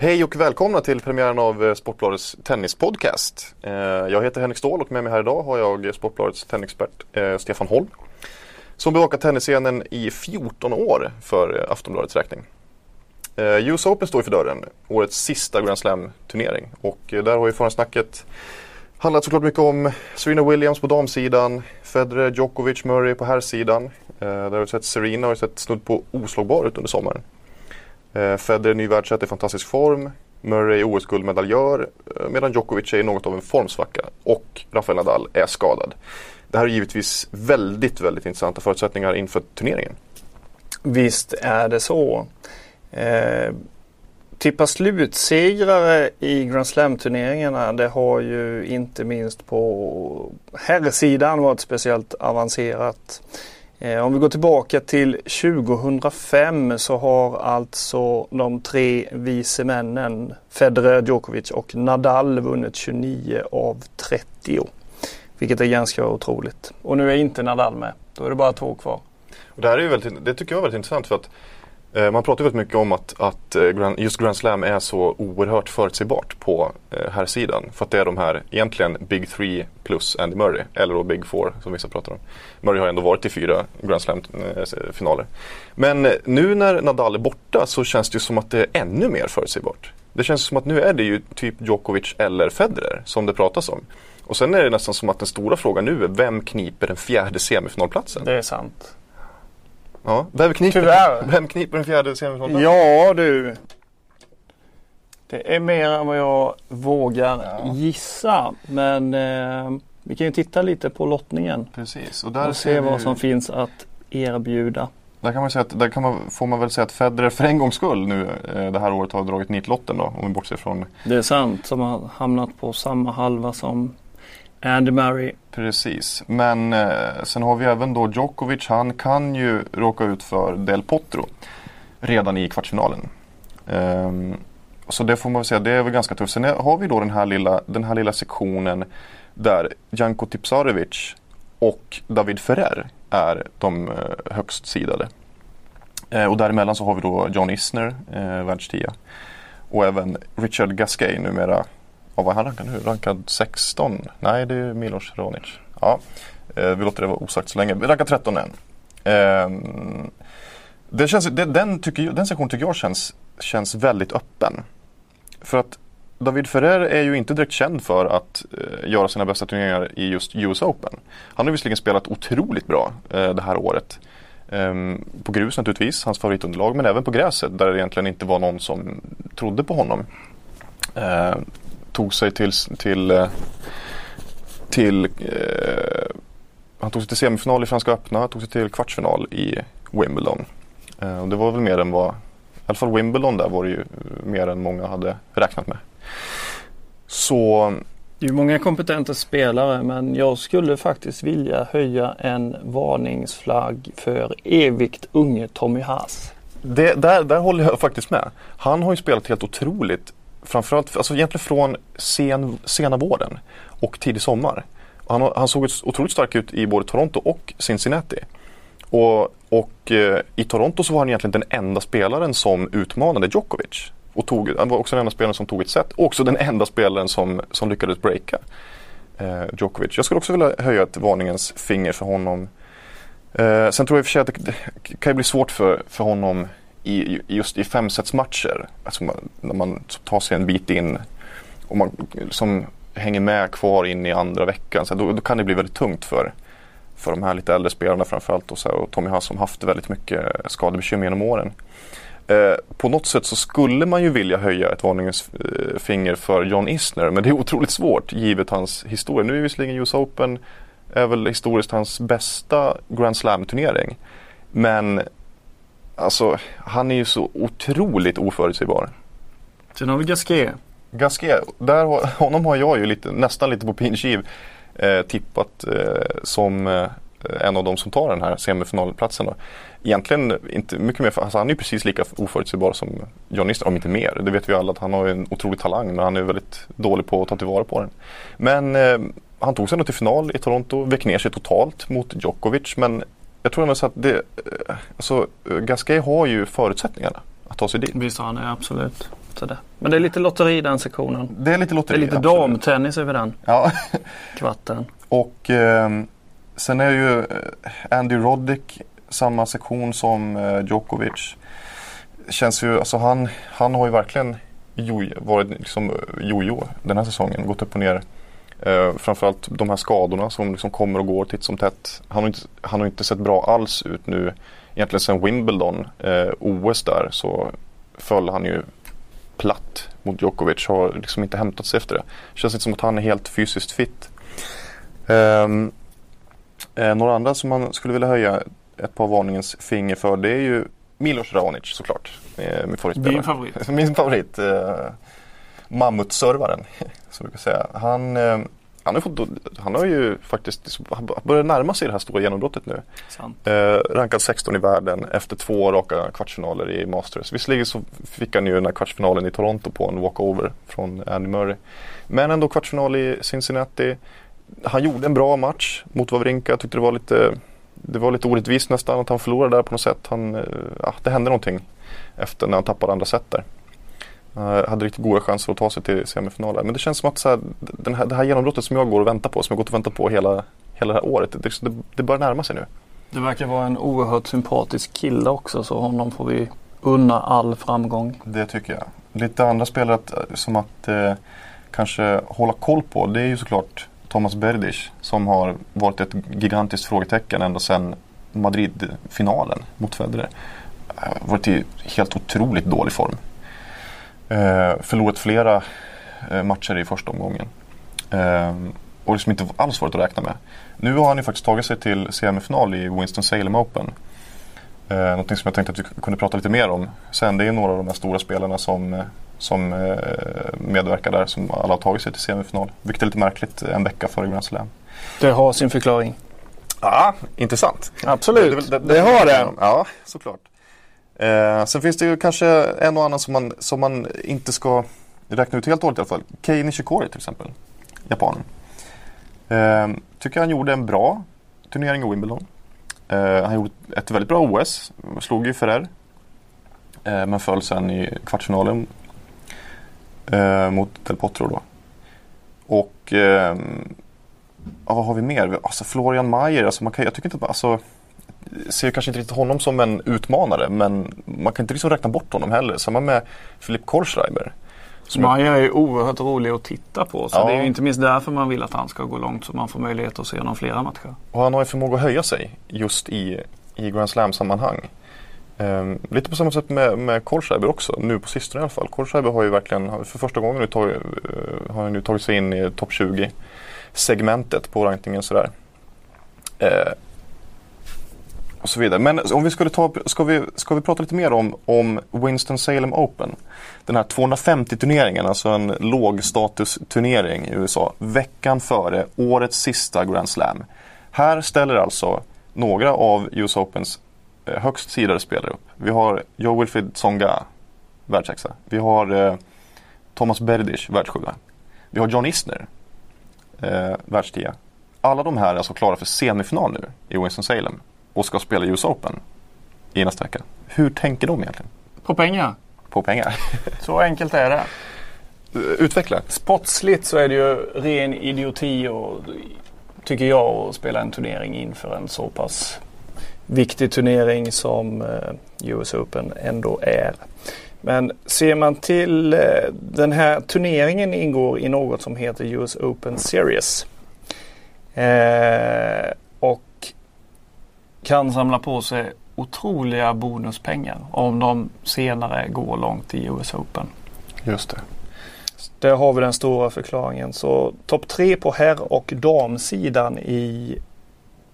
Hej och välkomna till premiären av eh, Sportbladets tennispodcast. Eh, jag heter Henrik Ståhl och med mig här idag har jag Sportbladets tennisexpert eh, Stefan Holm. Som bevakat tennisscenen i 14 år för Aftonbladets räkning. US Open står för dörren, årets sista Grand Slam-turnering. Och där har ju förhandsnacket handlat såklart mycket om Serena Williams på damsidan, Federer, Djokovic, Murray på herrsidan. Där har vi sett Serena har sett snudd på oslagbar ut under sommaren. Eh, Federer ny världsetta i fantastisk form. Murray OS-guldmedaljör eh, medan Djokovic är i något av en formsvacka och Rafael Nadal är skadad. Det här är givetvis väldigt, väldigt intressanta förutsättningar inför turneringen. Visst är det så. Eh, tippa slutsegrare i Grand Slam-turneringarna det har ju inte minst på herrsidan varit speciellt avancerat. Eh, om vi går tillbaka till 2005 så har alltså de tre vise männen Federer, Djokovic och Nadal vunnit 29 av 30. Vilket är ganska otroligt. Och nu är inte Nadal med. Då är det bara två kvar. Och det här är ju väldigt, det tycker jag är väldigt intressant för att Eh, man pratar väldigt mycket om att, att eh, just Grand Slam är så oerhört förutsägbart på eh, här sidan För att det är de här egentligen Big Three plus Andy Murray, eller då Big Four som vissa pratar om. Murray har ändå varit i fyra Grand Slam-finaler. Men nu när Nadal är borta så känns det ju som att det är ännu mer förutsägbart. Det känns som att nu är det ju typ Djokovic eller Federer som det pratas om. Och sen är det nästan som att den stora frågan nu är vem kniper den fjärde semifinalplatsen? Det är sant. Ja, vem kniper, Tyvärr. vem kniper den fjärde semifinalen? Ja du. Det är mer än vad jag vågar ja. gissa. Men eh, vi kan ju titta lite på lottningen. Precis. Och, där och se vad som finns att erbjuda. Där kan man säga att, där kan man, får man väl säga att Federer för en gångs skull nu eh, det här året har dragit nitlotten då. Om vi bortser från. Det är sant. Som har hamnat på samma halva som Andy Murray. Precis, men eh, sen har vi även då Djokovic. Han kan ju råka ut för Del Potro redan i kvartsfinalen. Um, så det får man väl säga, det är väl ganska tufft. Sen har vi då den här lilla, den här lilla sektionen där Janko Tipsarevic och David Ferrer är de eh, högst sidade. Eh, och däremellan så har vi då John Isner, eh, världstia. Och även Richard Gasquet, numera vad är han rankad nu? Rankad 16? Nej, det är Milos Ronic. Ja, eh, vi låter det vara osagt så länge. Rankad 13 än. Eh, det känns, det, den, tycker, den sektionen tycker jag känns, känns väldigt öppen. För att David Ferrer är ju inte direkt känd för att eh, göra sina bästa turneringar i just US Open. Han har visserligen spelat otroligt bra eh, det här året. Um, på grus naturligtvis, hans favoritunderlag, men även på gräset där det egentligen inte var någon som trodde på honom. Uh, tog sig till, till, eh, till eh, han tog sig till semifinal i Franska öppna, tog sig till kvartsfinal i Wimbledon. Eh, och det var väl mer än vad, i alla fall Wimbledon där var det ju mer än många hade räknat med. Så det är många kompetenta spelare men jag skulle faktiskt vilja höja en varningsflagg för evigt unge Tommy Haas. Det, där, där håller jag faktiskt med. Han har ju spelat helt otroligt framförallt, alltså egentligen från sen, sena våren och tidig sommar. Han, han såg otroligt stark ut i både Toronto och Cincinnati. Och, och eh, i Toronto så var han egentligen den enda spelaren som utmanade Djokovic. Och tog, han var också den enda spelaren som tog ett set och också den enda spelaren som, som lyckades breaka eh, Djokovic. Jag skulle också vilja höja ett varningens finger för honom. Eh, sen tror jag i och för sig att det, det kan bli svårt för, för honom i, just i femsetsmatcher, alltså när man tar sig en bit in och man som hänger med kvar in i andra veckan, så då, då kan det bli väldigt tungt för, för de här lite äldre spelarna framförallt och, så här, och Tommy Haas som haft väldigt mycket skadebekymmer genom åren. Eh, på något sätt så skulle man ju vilja höja ett varningens eh, finger för John Isner men det är otroligt svårt givet hans historia. Nu är visserligen US Open är väl historiskt hans bästa Grand Slam-turnering. Men Alltså, han är ju så otroligt oförutsägbar. Sen har vi Gasquet. Gasquet, där, honom har jag ju lite, nästan lite på pin eh, tippat eh, som eh, en av de som tar den här semifinalplatsen. Då. Egentligen inte mycket mer, alltså han är ju precis lika oförutsägbar som John Isner, om inte mer. Det vet vi alla att han har en otrolig talang men han är väldigt dålig på att ta tillvara på den. Men eh, han tog sig ändå till final i Toronto, vek ner sig totalt mot Djokovic men jag tror ändå så att det, eh, alltså, Gasquet har ju förutsättningarna att ta sig dit. Visst har han det, absolut. det. Men det är lite lotteri den sektionen. Det är lite Det lotteri. är lite absolut. damtennis över den Ja, kvarten. och eh, sen är ju eh, Andy Roddick samma sektion som eh, Djokovic. Känns ju, alltså han, han har ju verkligen jo, varit liksom eh, jojo den här säsongen, gått upp och ner. Eh, framförallt de här skadorna som liksom kommer och går titt som tätt. Han har inte, han har inte sett bra alls ut nu. Egentligen sedan Wimbledon, eh, OS där, så föll han ju platt mot Djokovic. Har liksom inte hämtat sig efter det. Känns inte som att han är helt fysiskt fit. Ehm, eh, några andra som man skulle vilja höja ett par varningens finger för det är ju Milos Raonic såklart. Eh, min favoritspelare. Din favorit. Min favorit. Mammutservaren. Som jag brukar säga. Han, eh, han, har fått, han har ju faktiskt han börjar närma sig det här stora genombrottet nu. Sant. Eh, rankad 16 i världen efter två raka kvartsfinaler i Masters. Visserligen så fick han ju den här kvartsfinalen i Toronto på en walkover från Andy Murray. Men ändå kvartsfinal i Cincinnati. Han gjorde en bra match mot Wawrinka. Jag tyckte det var lite, det var lite orättvist nästan att han förlorade där på något sätt. Han, eh, ja, det hände någonting efter när han tappade andra set där. Uh, hade riktigt goda chanser att ta sig till semifinalen. Men det känns som att så här, den här, det här genombrottet som jag går och väntar på, som jag gått och väntat på hela, hela det här året. Det, det, det börjar närma sig nu. Det verkar vara en oerhört sympatisk kille också så honom får vi unna all framgång. Det tycker jag. Lite andra spelare att, som att eh, kanske hålla koll på det är ju såklart Thomas Berdych som har varit ett gigantiskt frågetecken ända sedan Madrid-finalen mot Federer. Eh, Varit i helt otroligt dålig form. Eh, förlorat flera eh, matcher i första omgången. Eh, och liksom inte alls varit att räkna med. Nu har han ju faktiskt tagit sig till semifinal i Winston-Salem Open. Eh, någonting som jag tänkte att vi kunde prata lite mer om sen. Det är några av de här stora spelarna som, som eh, medverkar där som alla har tagit sig till semifinal. Vilket är lite märkligt en vecka före Grand Slam. Det har sin förklaring. Ja, intressant. Absolut, det, har det. Ja, såklart. Eh, sen finns det ju kanske en och annan som man, som man inte ska räkna ut helt och hållet i alla fall. Kei Nishikori till exempel, japanen. Eh, tycker han gjorde en bra turnering i Wimbledon. Eh, han gjorde ett väldigt bra OS, slog ju Ferrer. Eh, men föll sen i kvartsfinalen eh, mot Del Potro då. Och eh, ja, vad har vi mer? Alltså Florian Mayer, alltså man kan, jag tycker inte att man, alltså, ser kanske inte riktigt honom som en utmanare men man kan inte liksom räkna bort honom heller. Samma med Filip Kohlschreiber. Som Maja är oerhört rolig att titta på. Så Ja. det är ju inte minst därför man vill att han ska gå långt så man får möjlighet att se honom flera matcher. Och han har ju förmåga att höja sig just i, i Grand Slam-sammanhang. Ehm, lite på samma sätt med, med Kohlschreiber också, nu på sistone i alla fall. Kohlschreiber har ju verkligen, för första gången nu tagit, eh, har han nu tagit sig in i topp 20 segmentet på rankingen sådär. Eh, och så vidare. Men om vi skulle ta, ska vi, ska vi prata lite mer om, om Winston-Salem Open? Den här 250-turneringen, alltså en lågstatus-turnering i USA. Veckan före årets sista Grand Slam. Här ställer alltså några av US Opens eh, högst sidade spelare upp. Vi har Joe Wilfried Tsonga, världsexa. Vi har eh, Thomas Berdych, världssjua. Vi har John Isner, eh, världstia. Alla de här är alltså klara för semifinal nu i Winston-Salem och ska spela US Open i nästa vecka. Hur tänker de egentligen På pengar. på pengar? Så enkelt är det. Utveckla. Sportsligt så är det ju ren idioti och, tycker jag att spela en turnering inför en så pass viktig turnering som eh, US Open ändå är. Men ser man till eh, den här turneringen ingår i något som heter US Open Series. Eh, kan samla på sig otroliga bonuspengar om de senare går långt i US Open. Just det. Där har vi den stora förklaringen. Så topp tre på herr och damsidan i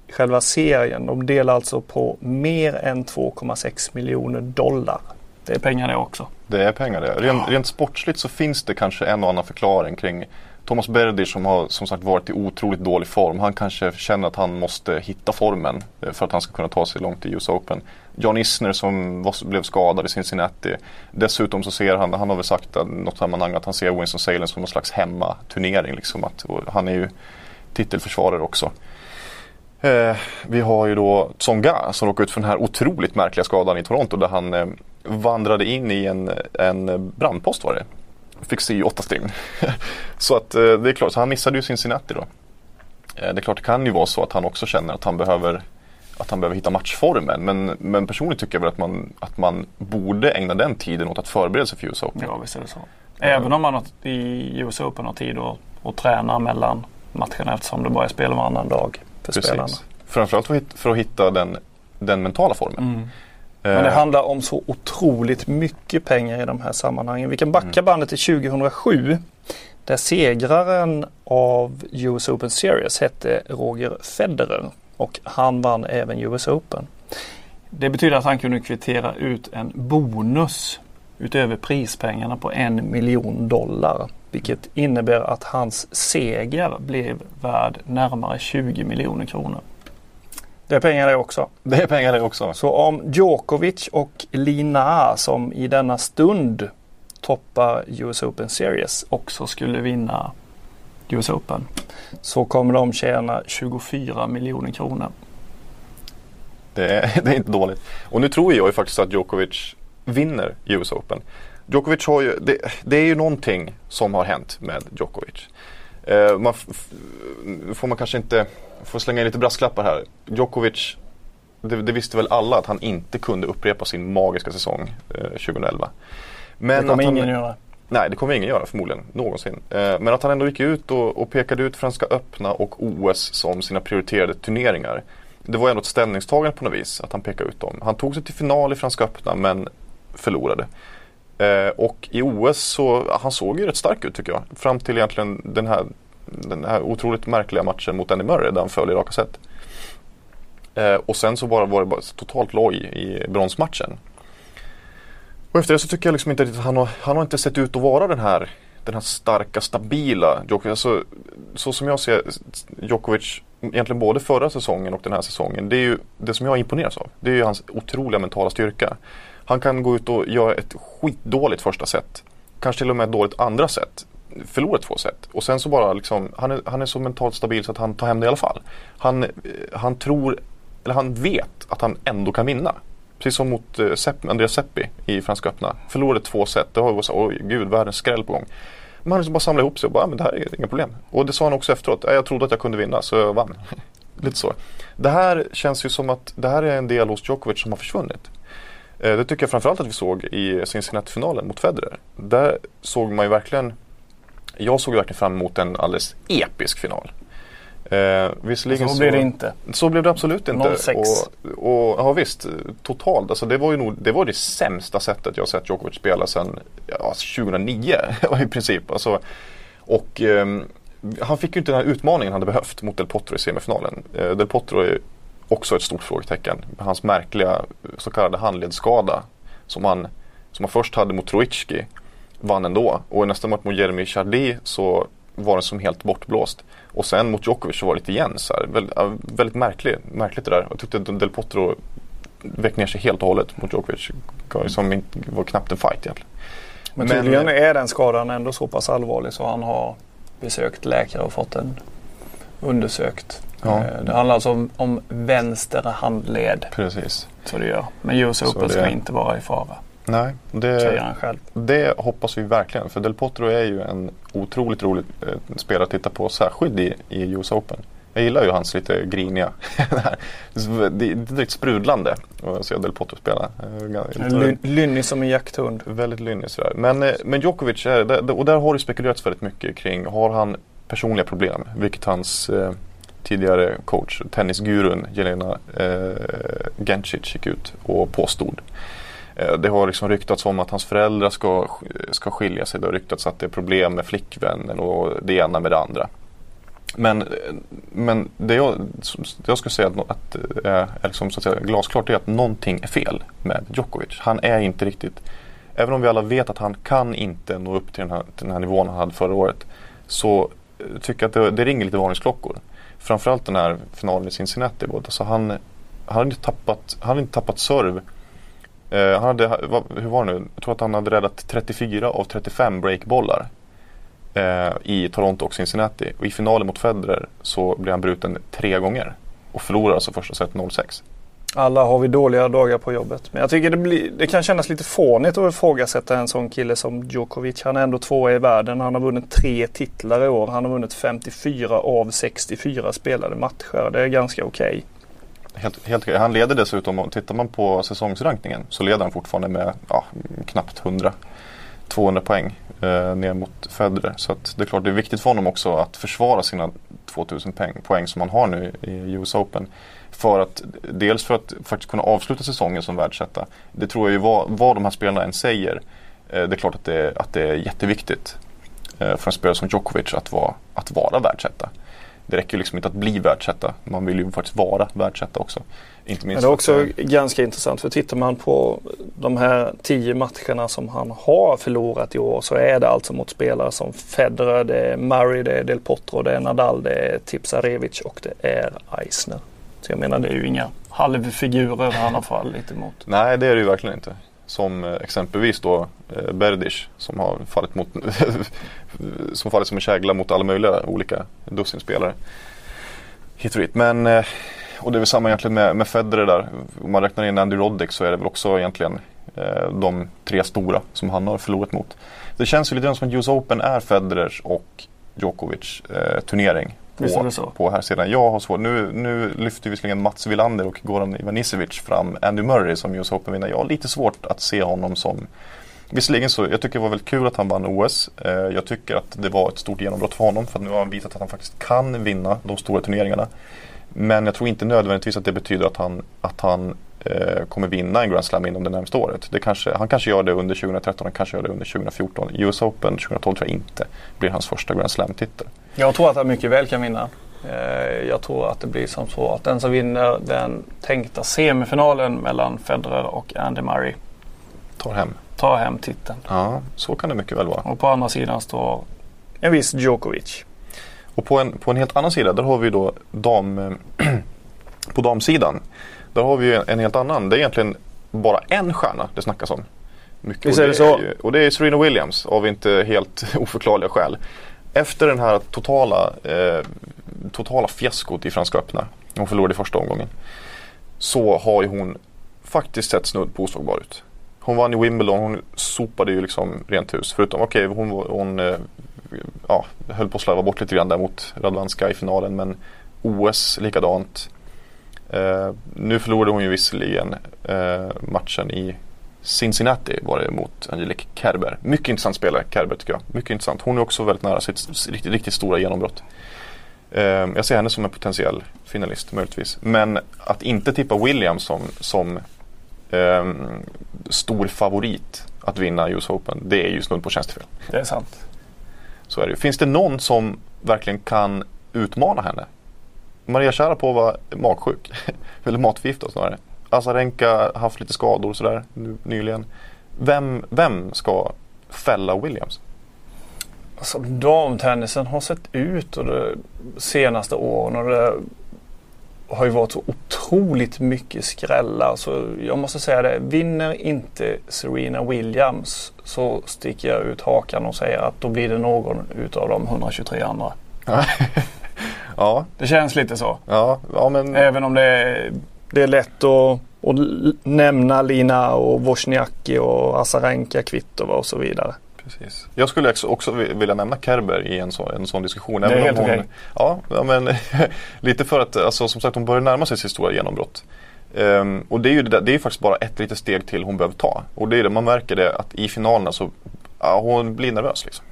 själva serien. De delar alltså på mer än 2,6 miljoner dollar. Det är pengar det också. Det är pengar det. Rent, rent sportsligt så finns det kanske en och annan förklaring kring Thomas Berdych som har som sagt varit i otroligt dålig form. Han kanske känner att han måste hitta formen eh, för att han ska kunna ta sig långt i US Open. John Isner som var, blev skadad i Cincinnati. Dessutom så ser han, han har väl sagt i något sammanhang att han ser Winston-Salem som någon slags hemmaturnering. Liksom att, han är ju titelförsvarare också. Eh, vi har ju då Tsonga som råkade ut för den här otroligt märkliga skadan i Toronto där han eh, vandrade in i en, en brandpost var det. Fick se åtta stygn. så att eh, det är klart, så han missade ju Cincinnati då. Eh, det är klart det kan ju vara så att han också känner att han behöver att han behöver hitta matchformen. Men, men personligen tycker jag väl att man, att man borde ägna den tiden åt att förbereda sig för US Open. Ja, visst är det så. Även om man i US Open har tid att, att träna mellan matcherna eftersom det bara är spel varannan dag för Precis. spelarna. Framförallt för att, för att hitta den, den mentala formen. Mm. Men det handlar om så otroligt mycket pengar i de här sammanhangen. Vi kan backa mm. bandet till 2007 där segraren av US Open Series hette Roger Federer och han vann även US Open. Det betyder att han kunde kvittera ut en bonus utöver prispengarna på en miljon dollar. Vilket innebär att hans seger blev värd närmare 20 miljoner kronor. Det är pengar det också. Det är pengar det också. Så om Djokovic och Lina som i denna stund toppar US Open Series också skulle vinna US Open så kommer de tjäna 24 miljoner kronor. Det är, det är inte dåligt. Och nu tror jag ju faktiskt att Djokovic vinner US Open. Djokovic har ju, det, det är ju någonting som har hänt med Djokovic. Eh, man får man kanske inte, får slänga in lite brasklappar här. Djokovic, det, det, visste väl alla att han inte kunde upprepa sin magiska säsong eh, 2011. Men det kommer ingen han, göra. Nej, det kommer ingen göra förmodligen någonsin. Eh, men att han ändå gick ut och, och pekade ut Franska öppna och OS som sina prioriterade turneringar. Det var ändå ett ställningstagande på något vis att han pekade ut dem. Han tog sig till final i Franska öppna men förlorade. Eh, och i OS så, han såg ju rätt stark ut tycker jag. Fram till egentligen den här, den här otroligt märkliga matchen mot Andy Murray där han föll i raka set. Eh, och sen så bara var det bara totalt loj i bronsmatchen. Och efter det så tycker jag liksom inte att han har, han har inte sett ut att vara den här, den här starka, stabila Djokovic. Alltså, så som jag ser Djokovic, egentligen både förra säsongen och den här säsongen. Det är ju det som jag imponeras av. Det är ju hans otroliga mentala styrka. Han kan gå ut och göra ett skitdåligt första set. Kanske till och med ett dåligt andra set förlorar två set. Och sen så bara liksom, han är, han är så mentalt stabil så att han tar hem det i alla fall. Han, eh, han tror, eller han vet att han ändå kan vinna. Precis som mot eh, Sepp, Andreas Seppi i Franska öppna. Förlorade två set. Det har ju varit så, oj gud, världens skräll på gång. Men han liksom bara samlade ihop sig och bara, men det här är inga problem. Och det sa han också efteråt. Jag trodde att jag kunde vinna så jag vann. Lite så. Det här känns ju som att det här är en del hos Djokovic som har försvunnit. Eh, det tycker jag framförallt att vi såg i Cincinnati-finalen mot Federer. Där såg man ju verkligen, jag såg verkligen fram emot en alldeles episk final. Eh, visserligen så blev det inte. Så blev det absolut inte. 06. Och, och, ja visst, totalt. Alltså det var ju nog, det var det sämsta sättet jag sett Djokovic spela sedan ja, 2009 i princip. Alltså, och eh, han fick ju inte den här utmaningen han hade behövt mot Del Potro i semifinalen. Eh, Del Potro är också ett stort frågetecken. Hans märkliga så kallade handledsskada som han, som han först hade mot Troicki vann ändå. Och i nästa match mot Jeremy Chardy så var den som helt bortblåst. Och sen mot Djokovic så var det lite igen så här. Väldigt, väldigt märkligt, märkligt det där. Jag tyckte Del Potro väck ner sig helt och hållet mot Djokovic. Som var knappt en fight egentligen. Men tydligen är den skadan ändå så pass allvarlig så han har besökt läkare och fått den undersökt. Ja. Eh, det handlar alltså om, om vänster handled. Precis. Så det gör. Men US Open ska inte vara i fara. Nej, det, det hoppas vi verkligen. För Del Potro är ju en otroligt rolig eh, spelare att titta på, särskilt i, i US Open. Jag gillar ju hans lite griniga, det är direkt sprudlande att se Del Potro spela. Eh, lynnig som en jakthund. Väldigt lynnig sådär. Men, eh, men Djokovic, är, och där har det spekulerats väldigt mycket kring, har han personliga problem? Vilket hans eh, tidigare coach, tennisgurun Jelena eh, Gencic gick ut och påstod. Eh, det har liksom ryktats om att hans föräldrar ska, ska skilja sig. Det har ryktats att det är problem med flickvännen och det ena med det andra. Men, men det jag, det jag skulle säga att, att eh, är liksom, så att säga, glasklart är att någonting är fel med Djokovic. Han är inte riktigt, även om vi alla vet att han kan inte nå upp till den här, till den här nivån han hade förra året. Så eh, tycker jag att det, det ringer lite varningsklockor. Framförallt den här finalen i Cincinnati. Alltså han, han hade inte tappat, han har inte tappat serve Eh, han hade, hur var det nu? Jag tror att han hade räddat 34 av 35 breakbollar eh, i Toronto och Cincinnati. Och i finalen mot Federer så blev han bruten tre gånger och förlorade alltså första set 0-6. Alla har vi dåliga dagar på jobbet. Men jag tycker det, blir, det kan kännas lite fånigt att ifrågasätta en sån kille som Djokovic. Han är ändå tvåa i världen. Han har vunnit tre titlar i år. Han har vunnit 54 av 64 spelade matcher. Det är ganska okej. Okay. Helt, helt, han leder dessutom, tittar man på säsongsrankningen så leder han fortfarande med ja, knappt 100 200 poäng eh, ner mot Federer. Så det är klart det är viktigt för honom också att försvara sina 2000 poäng, poäng som han har nu i US Open. För att, dels för att faktiskt kunna avsluta säsongen som världsetta. Det tror jag ju vad, vad de här spelarna än säger. Eh, det är klart att det, att det är jätteviktigt eh, för en spelare som Djokovic att vara, att vara världsetta det räcker liksom inte att bli världsetta. Man vill ju faktiskt vara världsetta också. Inte minst Men det är också att, ganska intressant för tittar man på de här tio matcherna som han har förlorat i år så är det alltså mot spelare som Federer, det är Murray, det är Del Potro, det är Nadal, det är Tipsarevic och det är Eisner. Så jag menar det är ju inga halvfigurer han har fallit emot. Nej det är det ju verkligen inte. Som eh, exempelvis då eh, Berdych som har fallit mot som fallit som en kägla mot alla möjliga olika dussinspelare. Hit och dit. Men eh, och det är väl samma egentligen med, med Federer där. Om man räknar in Andy Roddick så är det väl också egentligen de tre stora som han har förlorat mot. Det känns ju lite grann som att US Open är Federers och Djokovic eh, turnering. Så? På här sidan. Jag har svårt. Nu, nu lyfter visserligen Mats Wilander och Goran Ivanisevic fram Andy Murray som US Open-vinnare. Jag har lite svårt att se honom som Visserligen så, jag tycker det var väldigt kul att han vann OS. Eh, jag tycker att det var ett stort genombrott för honom för att nu har han visat att han faktiskt kan vinna de stora turneringarna. Men jag tror inte nödvändigtvis att det betyder att han, att han eh, kommer vinna en Grand Slam inom det närmaste året. Det kanske, han kanske gör det under 2013, han kanske gör det under 2014. US Open 2012 tror jag inte blir hans första Grand Slam-titel. Jag tror att han mycket väl kan vinna. Eh, jag tror att det blir som så att den som vinner den tänkta semifinalen mellan Federer och Andy Murray tar hem, tar hem titeln. Ja, så kan det mycket väl vara. Och på andra sidan står en viss Djokovic. Och på en, på en helt annan sida, där har vi då dam, på damsidan. Där har vi en, en helt annan. Det är egentligen bara en stjärna det snackas om. Mycket. Visst är det så? och det är Serena Williams av inte helt oförklarliga skäl. Efter den här totala, eh, totala fiaskot i Franska öppna. Hon förlorade i första omgången. Så har ju hon faktiskt sett snudd på oslagbar ut. Hon vann i Wimbledon, hon sopade ju liksom rent hus. Förutom, okej okay, hon, hon eh, ja, höll på att slarva bort lite grann där mot Radwanska i finalen. Men OS likadant. Eh, nu förlorade hon ju visserligen eh, matchen i Cincinnati var det mot Angelique Kerber. Mycket intressant spelare, Kerber tycker jag. Mycket intressant. Hon är också väldigt nära sitt riktigt, riktigt stora genombrott. Eh, jag ser henne som en potentiell finalist möjligtvis. Men att inte tippa Williams som, som eh, stor favorit att vinna US Open, det är ju snudd på tjänstefel. Det är sant. Så är det Finns det någon som verkligen kan utmana henne? Maria Sharapova är magsjuk. Eller matförgiftad snarare. Azarenka har haft lite skador sådär nyligen. Vem, vem ska fälla Williams? Alltså damtennisen har sett ut och de senaste åren och det har ju varit så otroligt mycket skrällar. Så jag måste säga det, vinner inte Serena Williams så sticker jag ut hakan och säger att då blir det någon utav de 123 andra. ja. Det känns lite så. Ja, ja men... Även om det är, det är lätt att, att nämna Lina och Wozniacki och Azarenka Kvitova och så vidare. Precis. Jag skulle också vilja nämna Kerber i en, så, en sån diskussion. Det är helt okej. Okay. Ja, men lite för att alltså, som sagt hon börjar närma sig sitt stora genombrott. Um, och det är ju det, det är faktiskt bara ett litet steg till hon behöver ta. Och det är det, man märker det att i finalerna så ja, hon blir nervös. Liksom.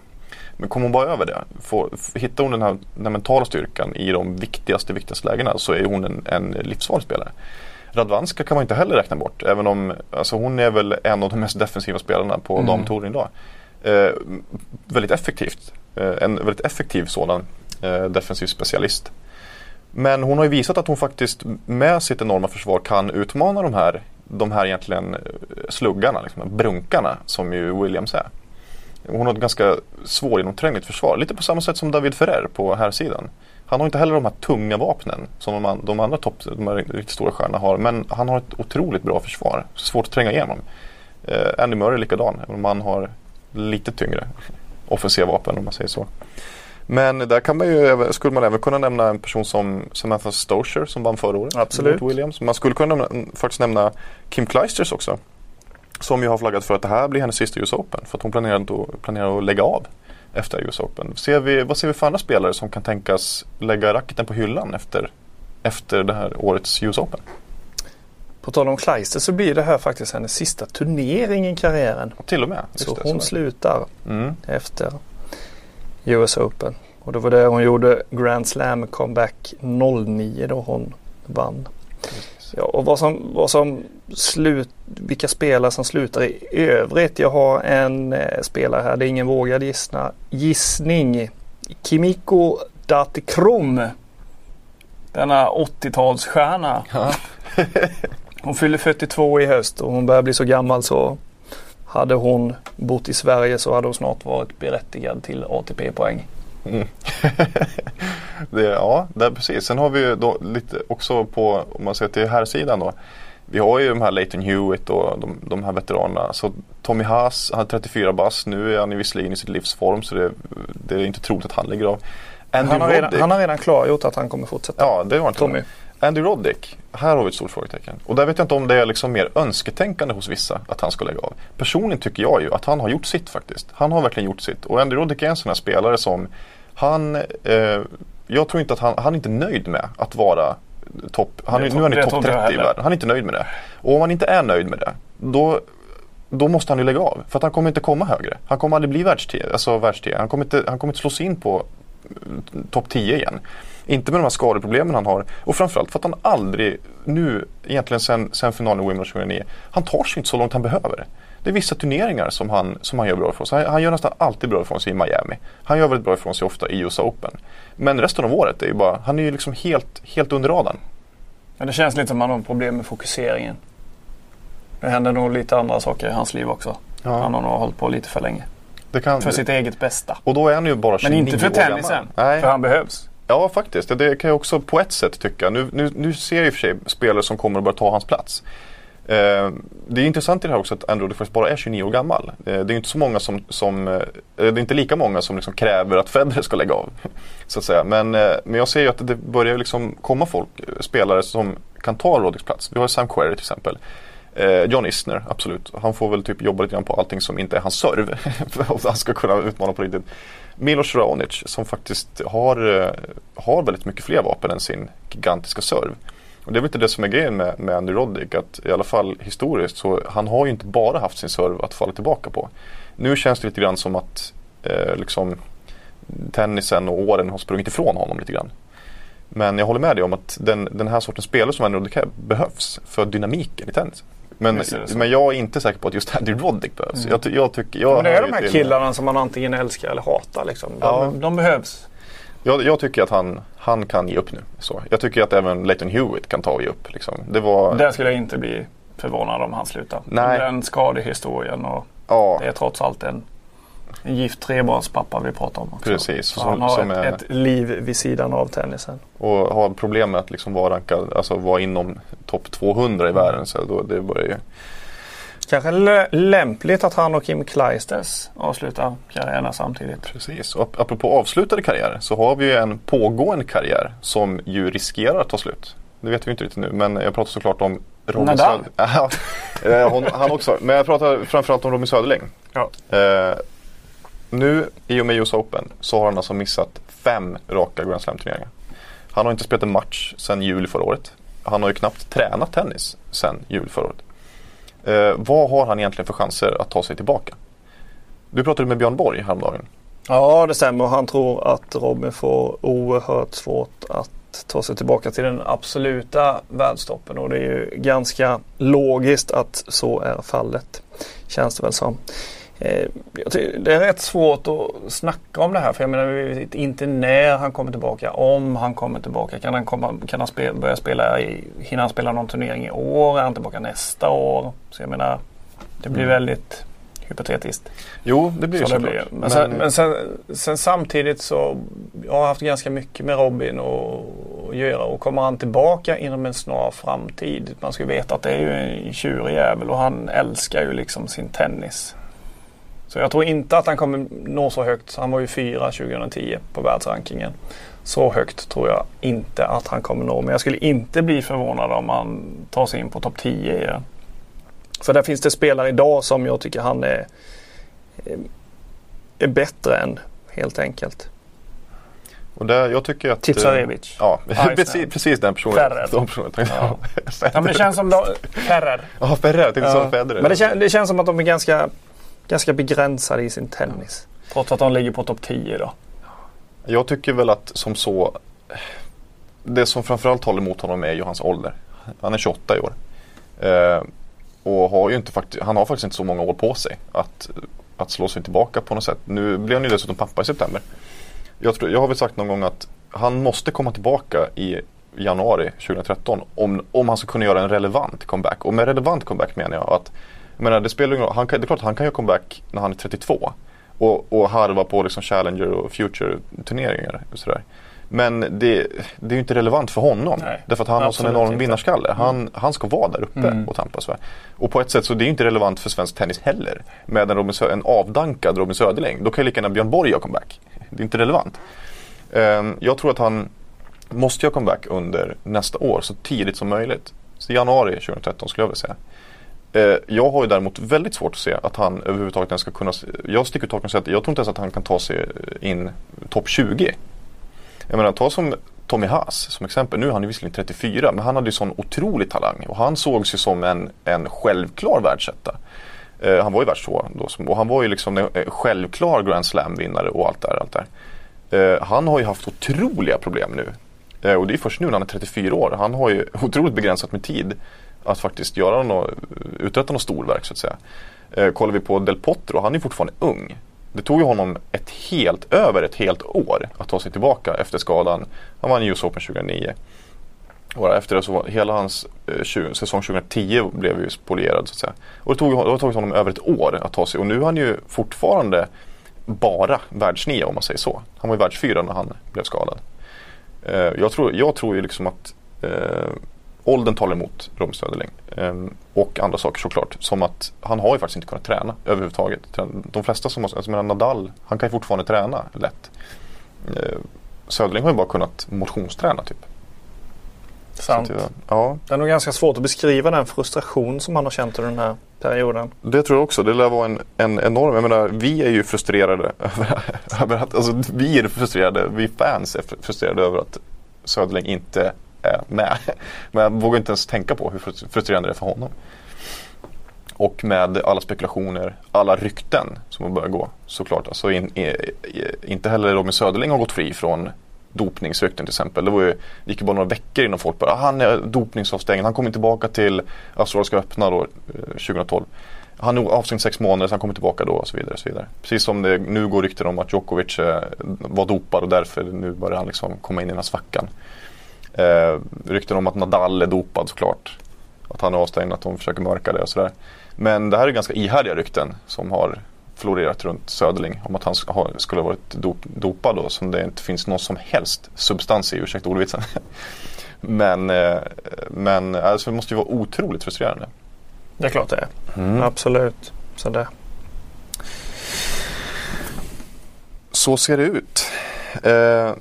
Men kommer hon bara över det, får, hittar hon den här, den här mentala styrkan i de viktigaste, viktigaste lägena så är hon en, en livsfarlig spelare. Radvanska kan man inte heller räkna bort. Även om alltså hon är väl en av de mest defensiva spelarna på mm. damtouren idag. Eh, väldigt effektivt. Eh, en väldigt effektiv sådan eh, defensiv specialist. Men hon har ju visat att hon faktiskt med sitt enorma försvar kan utmana de här, de här egentligen eh, sluggarna, liksom, brunkarna som ju Williams är. Hon har ett ganska svårgenomträngligt försvar. Lite på samma sätt som David Ferrer på här sidan. Han har inte heller de här tunga vapnen som de, de andra topp, de här riktigt stora stjärnorna har. Men han har ett otroligt bra försvar. Svårt att tränga igenom. Eh, Andy Murray är likadan. Även om han har lite tyngre offensiva vapen om man säger så. Men där kan man ju, skulle man även kunna nämna en person som Samantha Stosher som vann förra året. Absolut. Williams. Man skulle kunna nämna, faktiskt nämna Kim Kleisters också. Som ju har flaggat för att det här blir hennes sista US Open. För att hon planerar, då, planerar att lägga av efter US Open. Ser vi, vad ser vi för andra spelare som kan tänkas lägga racketen på hyllan efter, efter det här årets US Open? På tal om Kleister så blir det här faktiskt hennes sista turnering i karriären. Till och med. Just Så det, hon så. slutar Mm. efter US Open. Och det var där hon gjorde Grand Slam comeback 09 då hon vann. Ja, och vad som, vad som slut, vilka spelare som slutar i övrigt. Jag har en eh, spelare här, det är ingen vågad gissna, gissning. Kimiko Datikrom. Denna 80-talsstjärna. Ja. Hon fyller 42 i höst och hon börjar bli så gammal så hade hon bott i Sverige så hade hon snart varit berättigad till ATP-poäng. Mm. det, ja, det är precis. Sen har vi ju då lite också på, om man ser till här sidan då. Vi har ju de här Leighton Hewitt och de, de här veteranerna. Så Tommy Haas, han är 34 bast. Nu är han visserligen i sitt livsform så det, det är inte troligt att han lägger av. Han har, redan, Roddick. han har redan klargjort att han kommer fortsätta. Ja, det var inte Tommy. Andy Roddick, här har vi ett stort frågetecken. Och där vet jag inte om det är liksom mer önsketänkande hos vissa att han ska lägga av. Personligen tycker jag ju att han har gjort sitt faktiskt. Han har verkligen gjort sitt. Och Andy Roddick är en sån här spelare som han, eh, jag tror inte att han, han är inte nöjd med att vara topp, han, är- nu är han i topp inte jag 30 i världen. Han är inte nöjd med det. Och om han inte är nöjd med det, då då måste han ju lägga av. För att han kommer inte komma högre. Han kommer aldrig bli världstio, alltså världstio. Han kommer inte, han kommer inte slå sig in på mm, topp 10 igen. Inte med de här skadeproblemen han har. Och framförallt för att han aldrig, nu egentligen sen, sen finalen i Wimbledon 2009, han tar sig inte så långt han behöver. Det är vissa turneringar som han, som han gör bra ifrån sig. Han, han gör nästan alltid bra ifrån sig i Miami. Han gör väldigt bra ifrån sig ofta i US Open. Men resten av året är ju bara, han är ju liksom helt, helt under radarn. Men det känns lite som att han har problem med fokuseringen. Det händer nog lite andra saker i hans liv också. Han har nog hållit på lite för länge. kan, För sitt eget bästa. och då är han ju bara 29 Men inte för år tennisen. För han behövs. Ja, faktiskt. Det- kan jag också på ett sätt tycka. Nu, nu, nu ser jag i och för sig spelare som kommer att börja ta hans plats. Eh, det är intressant i det här också att Andrew faktiskt bara är 29 år gammal. Eh, det är inte så många som, som eh, det är inte lika många som liksom kräver att Federer ska lägga av. Så att säga. Men, eh, men jag ser ju att det börjar liksom komma folk, eh, spelare som kan ta Roddicks plats. Vi har Sam Querrey till exempel. Eh, John Isner, absolut. Han får väl typ jobba lite grann på allting som inte är hans serv. för att han ska kunna utmana på riktigt. Milos Raonic som faktiskt har, eh, har väldigt mycket fler vapen än sin gigantiska serv. Och det är väl inte det som är grejen med, med Andy Roddick. Att i alla fall historiskt så han har ju inte bara haft sin serv att falla tillbaka på. Nu känns det lite grann som att eh, liksom tennisen och åren har sprungit ifrån honom lite grann. Men jag håller med dig om att den, den här sortens spelare som Andy Roddick är behövs för dynamiken i tennisen. Men, men jag är inte säker på att just Andy Roddick behövs. Mm. Jag, jag tycker, jag Men det är de här killarna som man antingen älskar eller hatar. Liksom. De, Ja. de behövs. Jag, jag tycker att han, han kan ge upp nu. Så. Jag tycker att även Leighton Hewitt kan ta och ge upp. Liksom. Det var... Där skulle jag inte bli förvånad om han slutar. Nej. Den skadehistorien och ja, det är trots allt en, en gift trebarnspappa vi pratar om också. Precis, Så som- han har som ett, är- ett liv vid sidan av tennisen. och har problem med att liksom vara rankad, alltså vara inom topp 200 i världen. Så då, det börjar ju... Kanske lä- lämpligt att han och Kim Kleisters avslutar karriärerna samtidigt. Precis. Och ap- apropå avslutade karriärer så har vi ju en pågående karriär som ju riskerar att ta slut. Det vet vi inte riktigt nu men jag pratar såklart om Robin Nadal. Söder. Eh, han också. Men jag pratar framförallt om Robin Söderling. Ja. Eh, nu i och med US Open så har han alltså missat fem raka Grand Slam-turneringar. Han har inte spelat en match sedan juli förra året. Han har ju knappt tränat tennis sedan juli förra året. Eh, vad har han egentligen för chanser att ta sig tillbaka? Du pratade med Björn Borg häromdagen. Ja, det stämmer. Han tror att Robin får oerhört svårt att ta sig tillbaka till den absoluta världstoppen och det är ju ganska logiskt att så är fallet. Känns det väl som. Eh, Det är rätt svårt att snacka om det här för jag menar vi vet inte när han kommer tillbaka. Om han kommer tillbaka. Kan han, komma, kan han spela, börja spela i, hinner han spela någon turnering i år? Är han tillbaka nästa år? Så jag menar det blir Mm. väldigt hypotetiskt. Jo, det blir Så det blir. Men, sen, men sen, sen samtidigt så jag har haft ganska mycket med Robin att att göra och kommer han tillbaka inom en snar framtid. Man ska ju veta att det är ju en tjurig jävel och han älskar ju liksom sin tennis. Så jag tror inte att han kommer nå så högt. Han var ju fyra 2010 på världsrankingen. Så högt tror jag inte att han kommer nå. Men jag skulle inte bli förvånad om han tar sig in på topp 10 i den. För där finns det spelare idag som jag tycker han är, är bättre än helt enkelt. Och där, jag tycker att... Tipsarevic. Ja, precis, precis den personen. Ferrer. De personen ja. ja, men det känns som de, Ferrer. Ja, Ferrer. Jag tänkte ja. Federer. Men det, kän, det känns som att de är ganska, ganska begränsade i sin tennis. Trots att de ligger på topp 10 då. Jag tycker väl att som så Det som framförallt håller emot honom är ju hans ålder. Han är 28 i år. Eh, och har ju inte han har faktiskt inte så många år på sig att, att slå sig tillbaka på något sätt. Nu blev han ju dessutom pappa i september. Jag, tror, jag har väl sagt någon gång att han måste komma tillbaka i januari 2013 om, om han ska kunna göra en relevant comeback. Och med relevant comeback menar jag att menar, det, spelar ingen han kan, det är klart att han kan göra comeback när han är 32 och, och harva på liksom Challenger och Future turneringar. Och sådär. Men det, det är ju inte relevant för honom. Nej, därför att han har sån enorm vinnarskalle. Mm. Han, han ska vara där uppe mm. och tampas. Va? Och på ett sätt så det är inte relevant för svensk tennis heller. Med en, Robin, en avdankad Robin Söderling. Då kan ju lika gärna Björn Borg göra comeback. Det är inte relevant. Um, jag tror att han måste göra comeback under nästa år så tidigt som möjligt. Så januari 2013 skulle jag vilja säga. Eh, jag har ju däremot väldigt svårt att se att han överhuvudtaget ens ska kunna, jag sticker ut och säger att jag tror inte ens att han kan ta sig in topp 20 jag menar, ta som Tommy Haas som exempel. Nu är han ju visserligen 34 men han hade ju sån otrolig talang och han sågs ju som en, en självklar världsetta. Eh, han var ju världstvåa då och han var ju liksom en självklar Grand Slam-vinnare och allt där. Allt där. Eh, han har ju haft otroliga problem nu. Eh, och det är först nu när han är 34 år. Han har ju otroligt begränsat med tid att faktiskt göra något, uträtta något storverk så att säga. Eh, kollar vi på Del Potro, han är fortfarande ung. Det tog ju honom ett helt, över ett helt år att ta sig tillbaka efter skadan. Han vann US Open 2009. Och efter det så var hela hans eh, säsong 2010 blev ju spolierad så att säga. Och det tog, det har tagit honom över ett år att ta sig och nu är han ju fortfarande bara världsnia om man säger så. Han var ju världsfyra när han blev skadad. Eh, jag, tror, jag tror ju liksom att eh, åldern talar emot Robin Söderling. Ehm, och andra saker såklart. Som att han har ju faktiskt inte kunnat träna överhuvudtaget. De flesta som har, alltså menar Nadal, han kan ju fortfarande träna lätt. Ehm, Söderling har ju bara kunnat motionsträna typ. Sant. Det, ja. det är nog ganska svårt att beskriva den frustration som han har känt under den här perioden. Det tror jag också. Det lär vara en, en enorm, jag menar vi är ju frustrerade över att, alltså vi är frustrerade, vi fans är frustrerade över att Söderling inte Eh, med. Men jag vågar inte ens tänka på hur frustrerande det är för honom. Och med alla spekulationer, alla rykten som har börjat gå såklart. Alltså in, in, inte heller Robin Söderling har gått fri från dopningsrykten till exempel. Det, var ju, det gick ju bara några veckor innan folk bara, ah, han är dopningsavstängd, han kommer tillbaka till Australiska öppna då eh, 2012. Han är avstängd sex månader, så han kommer tillbaka då och så vidare. Och så vidare. Precis som det nu går rykten om att Djokovic eh, var dopad och därför nu börjar han liksom komma in i den här svackan. Eh, rykten om att Nadal är dopad såklart. Att han är avstängd, att de försöker mörka det och sådär. Men det här är ganska ihärdiga rykten som har florerat runt Söderling om att han skulle ha varit dop, dopad då som det inte finns någon som helst substans i, ursäkta ordvitsen. men eh, men alltså, det måste ju vara otroligt frustrerande. Det är klart det är. Mm. Absolut. Så det. Så ser det ut. Eh,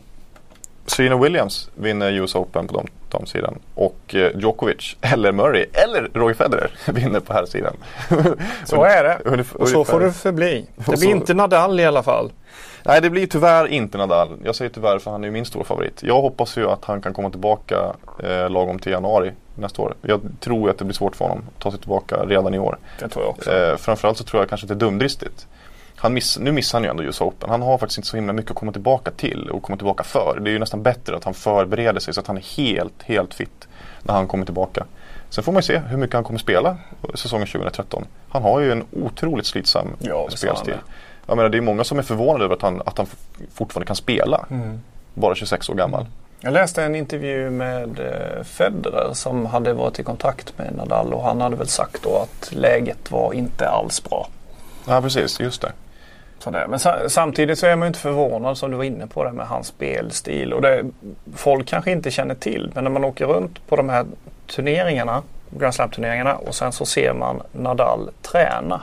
Serena Williams vinner US Open på damsidan och eh, Djokovic eller Murray eller Roger Federer vinner på här sidan. Så är det och så får det förbli. Det blir inte Nadal i alla fall. Nej det blir tyvärr inte Nadal. Jag säger tyvärr för han är min stora favorit. Jag hoppas ju att han kan komma tillbaka eh, lagom till januari nästa år. Jag tror att det blir svårt för honom att ta sig tillbaka redan i år. Det tror jag också. Eh, framförallt så tror jag kanske att det är dumdristigt han miss, nu missar han ju ändå US Open. Han har faktiskt inte så himla mycket att komma tillbaka till och komma tillbaka för. Det är ju nästan bättre att han förbereder sig så att han är helt, helt fit när han kommer tillbaka. Sen får man ju se hur mycket han kommer spela säsongen 2013. Han har ju en otroligt slitsam ja, spelstil. Jag menar, det är många som är förvånade över att han, att han fortfarande kan spela. Mm. Bara 26 år gammal. Jag läste en intervju med eh, Federer som hade varit i kontakt med Nadal och han hade väl sagt då att läget var inte alls bra. Ja precis, just det. Sådär. Men sa samtidigt så är man inte förvånad som du var inne på det med hans spelstil. Och det, folk kanske inte känner till men när man åker runt på de här turneringarna, Grand Slam-turneringarna och sen så ser man Nadal träna.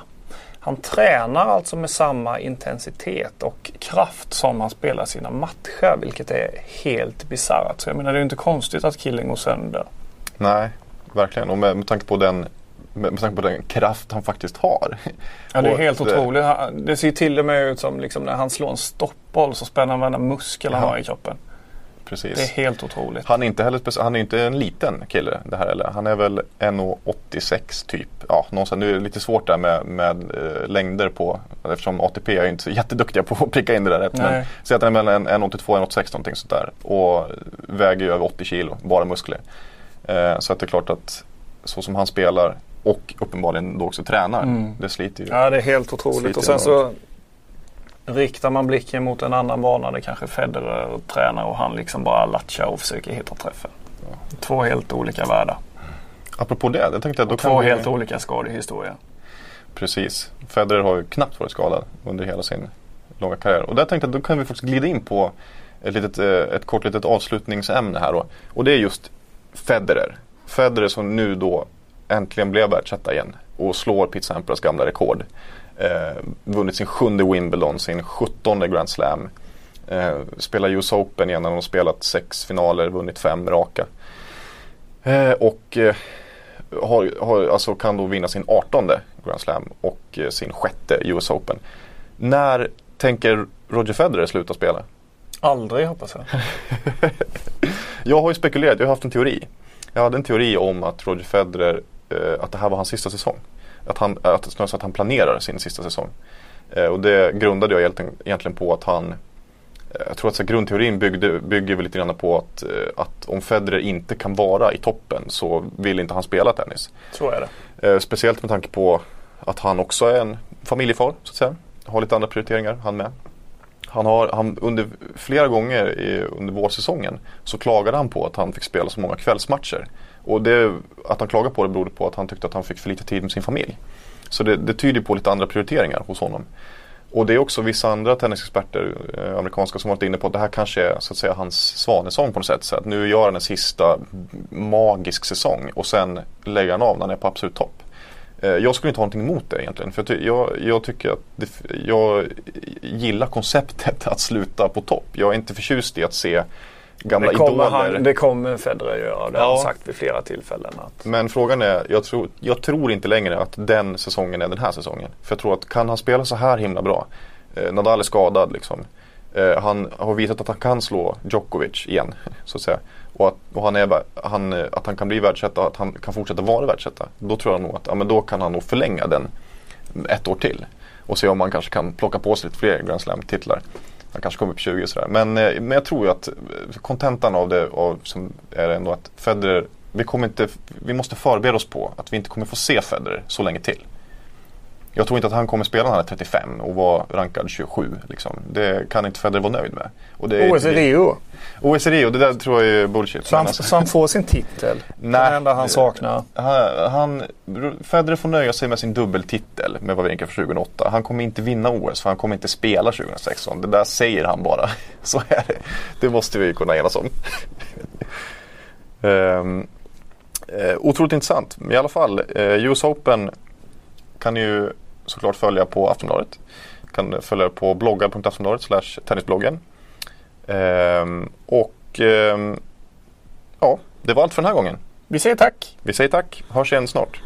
Han tränar alltså med samma intensitet och kraft som han spelar sina matcher, vilket är helt bisarrt. Så jag menar, det är ju inte konstigt att killen går sönder. Nej, verkligen. Och med, med tanke på den med, tanke på den kraft han faktiskt har. Ja, det är helt det- otroligt. Det ser till och med ut som liksom när han slår en stoppboll så spänner han varenda muskel han Ja. har i kroppen. Precis. Det är helt otroligt. Han är inte heller han är inte en liten kille det här eller. Han är väl 1,86 typ. Ja, någonstans. Nu är det lite svårt där med, med eh, längder på eftersom ATP är inte så jätteduktiga på att pricka in det där rätt. Men säg att han är mellan 1,82 och 1,86 någonting sånt där. Och väger ju över 80 kilo, bara muskler. Eh, så att det är klart att så som han spelar och uppenbarligen då också tränar. Mm. Det sliter ju. Ja, det är helt otroligt. Och sen så riktar man blicken mot en annan bana där kanske Federer tränar och han liksom bara latchar och försöker hitta träffen. Två helt olika världar. Apropå det, jag tänkte att då Och kan två vi... helt olika skadehistorier. Precis. Federer har ju knappt varit skadad under hela sin långa karriär. Och där tänkte jag att då kan vi faktiskt glida in på ett, litet, eh, ett kort litet avslutningsämne här då. Och det är just Federer. Federer som nu då äntligen blev världsetta igen och slår Pete Sampras gamla rekord. Eh, vunnit sin sjunde Wimbledon, sin sjuttonde Grand Slam. Eh, spelar US Open igen, han har spelat sex finaler, vunnit fem raka. Eh, och eh, har, har, alltså kan då vinna sin 18 Grand Slam och eh, sin sjätte US Open. När tänker Roger Federer sluta spela? Aldrig hoppas jag. Jag har ju spekulerat, jag har haft en teori. Jag hade en teori om att Roger Federer, att det här var hans sista säsong. Att, han, att, snarare så att han planerar sin sista säsong. Eh, och det grundade jag egentligen, på att han eh, jag tror att så grundteorin byggde, bygger väl lite grann på att, eh, att om Federer inte kan vara i toppen så vill inte han spela tennis. Så är det. Eh, speciellt med tanke på att han också är en familjefar så att säga. Har lite andra prioriteringar han med. Han har, han, under flera gånger i, under vårsäsongen så klagade han på att han fick spela så många kvällsmatcher. Och det, att han klagade på det berodde på att han tyckte att han fick för lite tid med sin familj. Så det, det tyder på lite andra prioriteringar hos honom. Och det är också vissa andra tennisexperter, eh, amerikanska, som varit inne på att det här kanske är så att säga hans svanesång på något sätt. Så att nu gör han en sista magisk säsong och sen lägger han av när han är på absolut topp. Eh, Jag skulle inte ha någonting emot det egentligen. För jag, ty- jag, jag tycker att det, jag gillar konceptet att sluta på topp. Jag är inte förtjust i att se gamla Det kommer, idoler. han, det kommer Federer göra. Det har Ja. han sagt vid flera tillfällen. Att, Men frågan är, jag tror, jag tror inte längre att den säsongen är den här säsongen. För jag tror att kan han spela så här himla bra. Eh, Nadal är skadad liksom. Eh, han har visat att han kan slå Djokovic igen. Så att säga. Och, att, och han är, han, eh, att han kan bli världsetta, att han kan fortsätta vara världsetta. Då tror jag nog att ja, men då kan han nog förlänga den ett år till. Och se om man kanske kan plocka på sig lite fler Grand Slam-titlar. Han kanske kommer upp 20 och sådär. Men, eh, men jag tror ju att eh, kontentan av det av, som är ändå att Federer, vi, kommer inte, vi måste förbereda oss på att vi inte kommer få se Federer så länge till. Jag tror inte att han kommer spela när han är 35 och vara rankad 27. Liksom. Det kan inte Federer vara nöjd med. Och det, OS i Rio. OS i Rio, det där tror jag är bullshit. Så han, alltså- så han får sin titel. Nej. Det enda han saknar. Han, han, Federer får nöja sig med sin dubbeltitel med Wawrinka för 2008. Han kommer inte vinna OS för han kommer inte spela 2016. Det där säger han bara. Så är det. Det måste vi kunna enas om. um, otroligt intressant. I alla fall, eh, US Open kan ju såklart följa på Aftonbladet. Kan följa på bloggar.aftonbladet slash tennisbloggen. Ehm, och ehm, ja, det var allt för den här gången. Vi säger tack. Vi säger tack, hörs igen snart.